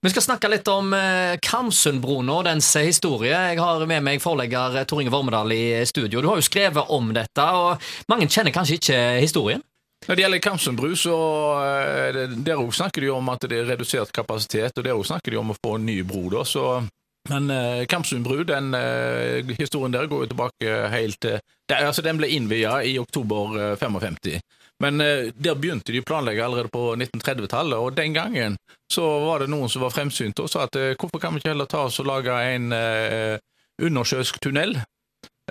Vi skal snakke litt om eh, Karmsundbroen og dens historie. Jeg har med meg forlegger Tor Inge Vormedal i studio. Du har jo skrevet om dette, og mange kjenner kanskje ikke historien? Når det gjelder Karmsund så eh, der òg snakker de om at det er redusert kapasitet, og der òg snakker de om å få en ny bro. da, så men eh, den eh, historien der går jo tilbake helt til altså Den ble innvia i oktober eh, 55. Men eh, der begynte de å planlegge allerede på 1930-tallet, og den gangen så var det noen som var fremsynte og sa at eh, hvorfor kan vi ikke heller ta oss og lage en eh, undersjøisk tunnel?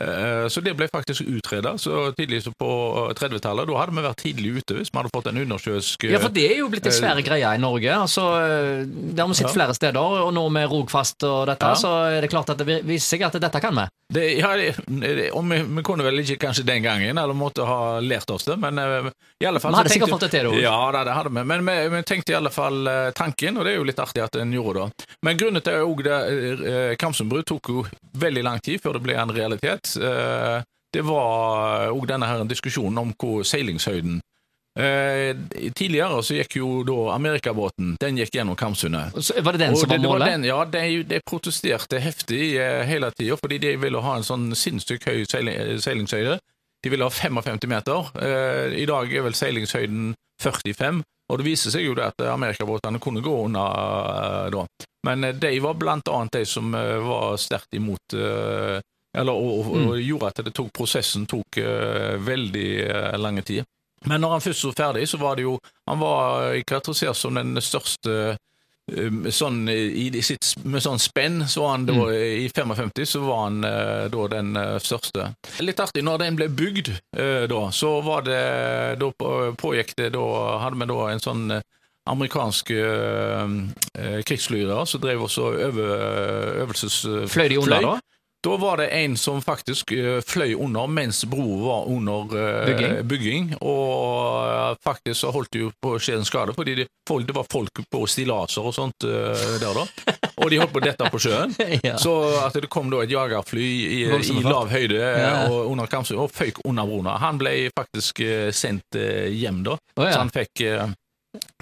Eh, Så det ble faktisk utreda så tidlig på 30-tallet. Da hadde vi vært tidlig ute hvis vi hadde fått en undersjøisk Ja, for det er jo blitt en svære greie i Norge. Altså, eh, det har vi sett Ja. flere steder, og nå med Rogfast og dette, Ja. så er det klart at det viser seg at dette kan vi. Det, ja, det, om vi, vi kunne vel ikke kanskje den gangen, eller måtte ha lært oss det, men eh, i alle fall Vi hadde sikkert fått det til, da. Ja, det, det hadde vi, men vi, vi tenkte i alle fall eh, tanken, og det er jo litt artig at en gjorde det. Men grunnen til òg det Kamsundbru tok jo veldig lang tid før det ble en realitet. Eh, det var òg denne her diskusjonen om hvor seilingshøyden Eh, tidligere så gikk jo da Amerikabåten den gikk gjennom Kamsundet. Var det den som var det- målet? den, ja, de, de protesterte heftig eh, hele tida, fordi de ville ha en sånn sinnssykt høy seiling, seilingshøyde. De ville ha 55 meter. Eh, I dag er vel seilingshøyden 45, og det viser seg jo det at amerikabåtene kunne gå unna eh, da. Men eh, de var blant annet de som eh, var sterkt imot eh, eller, og, og, og gjorde at det tok, prosessen tok uh, veldig uh, lange tid. Men når han først var ferdig, så var det jo Han var karakterisert som den største um, sånn i, i sitt, Med sånn spenn, så var han da i 55 så var han eh, da den eh, største. Litt artig, når den ble bygd eh, da, så var det Da pågikk det Da hadde vi da en sånn eh, amerikansk eh, eh, krigsflyger som drev også øve, øvelses... Fløy de under da? Da var det en som faktisk eh, fløy under mens broa var under eh, Bygging. bygging. Og eh, faktisk så holdt det jo på å skje en skade, fordi det, folk, det var folk på stillaser og sånt der da. Og de holdt på å dette på sjøen. Ja. Så at det kom da et jagerfly i, i lav høyde Ja. og under Kamsøy, og føyk under broa. Han ble faktisk sendt hjem da, oh, ja. så han fikk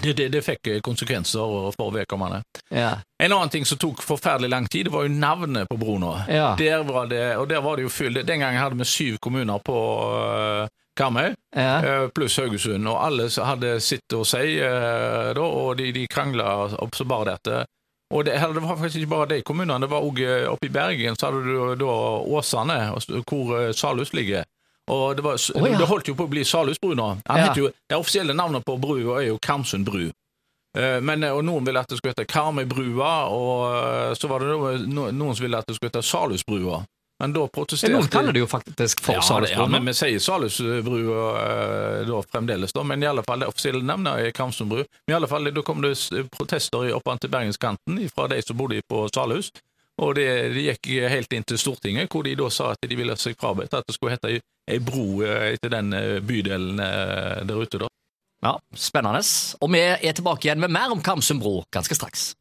det, det, det fikk konsekvenser for vedkommende. Ja. En annen ting som tok forferdelig lang tid, det var jo navnet på broene. Ja. Der var det, og der var det jo full, Den gangen hadde vi syv kommuner på uh, Karmøy, Ja. uh, pluss Haugesund, og alle hadde sitt å si, uh, da, og de, de krangla opp så bare dette. Og det, det var faktisk ikke bare de kommunene, det var òg oppe i Bergen, så hadde du da Åsane, hvor Salhus ligger. Og det, var, oh, ja. det holdt jo på å bli Salhusbru nå. Han Ja. det offisielle navnet på brua er jo Karmsund bru. Eh, Men, eh, og Noen ville at det skulle hete Karmøybrua, og eh, så var det noe- noen som ville at det skulle hete Salhusbrua. Men da protesterte Noen kaller det jo faktisk for ja, Salhusbrua. Ja, men vi sier Salhusbrua da fremdeles, da. Men i alle fall det offisielle navnet er Karmsund bru. Men i alle fall, da kom det protester i- opp til Bergenskanten fra de som bodde på Salhus. Og det, det gikk helt inn til Stortinget, hvor de da sa at de ville seg frabedt at det skulle hete ei- bro eh, etter den eh, bydelen eh, der ute, da. Ja, Spennende. Og vi er tilbake igjen med mer om Karmsund bro ganske straks.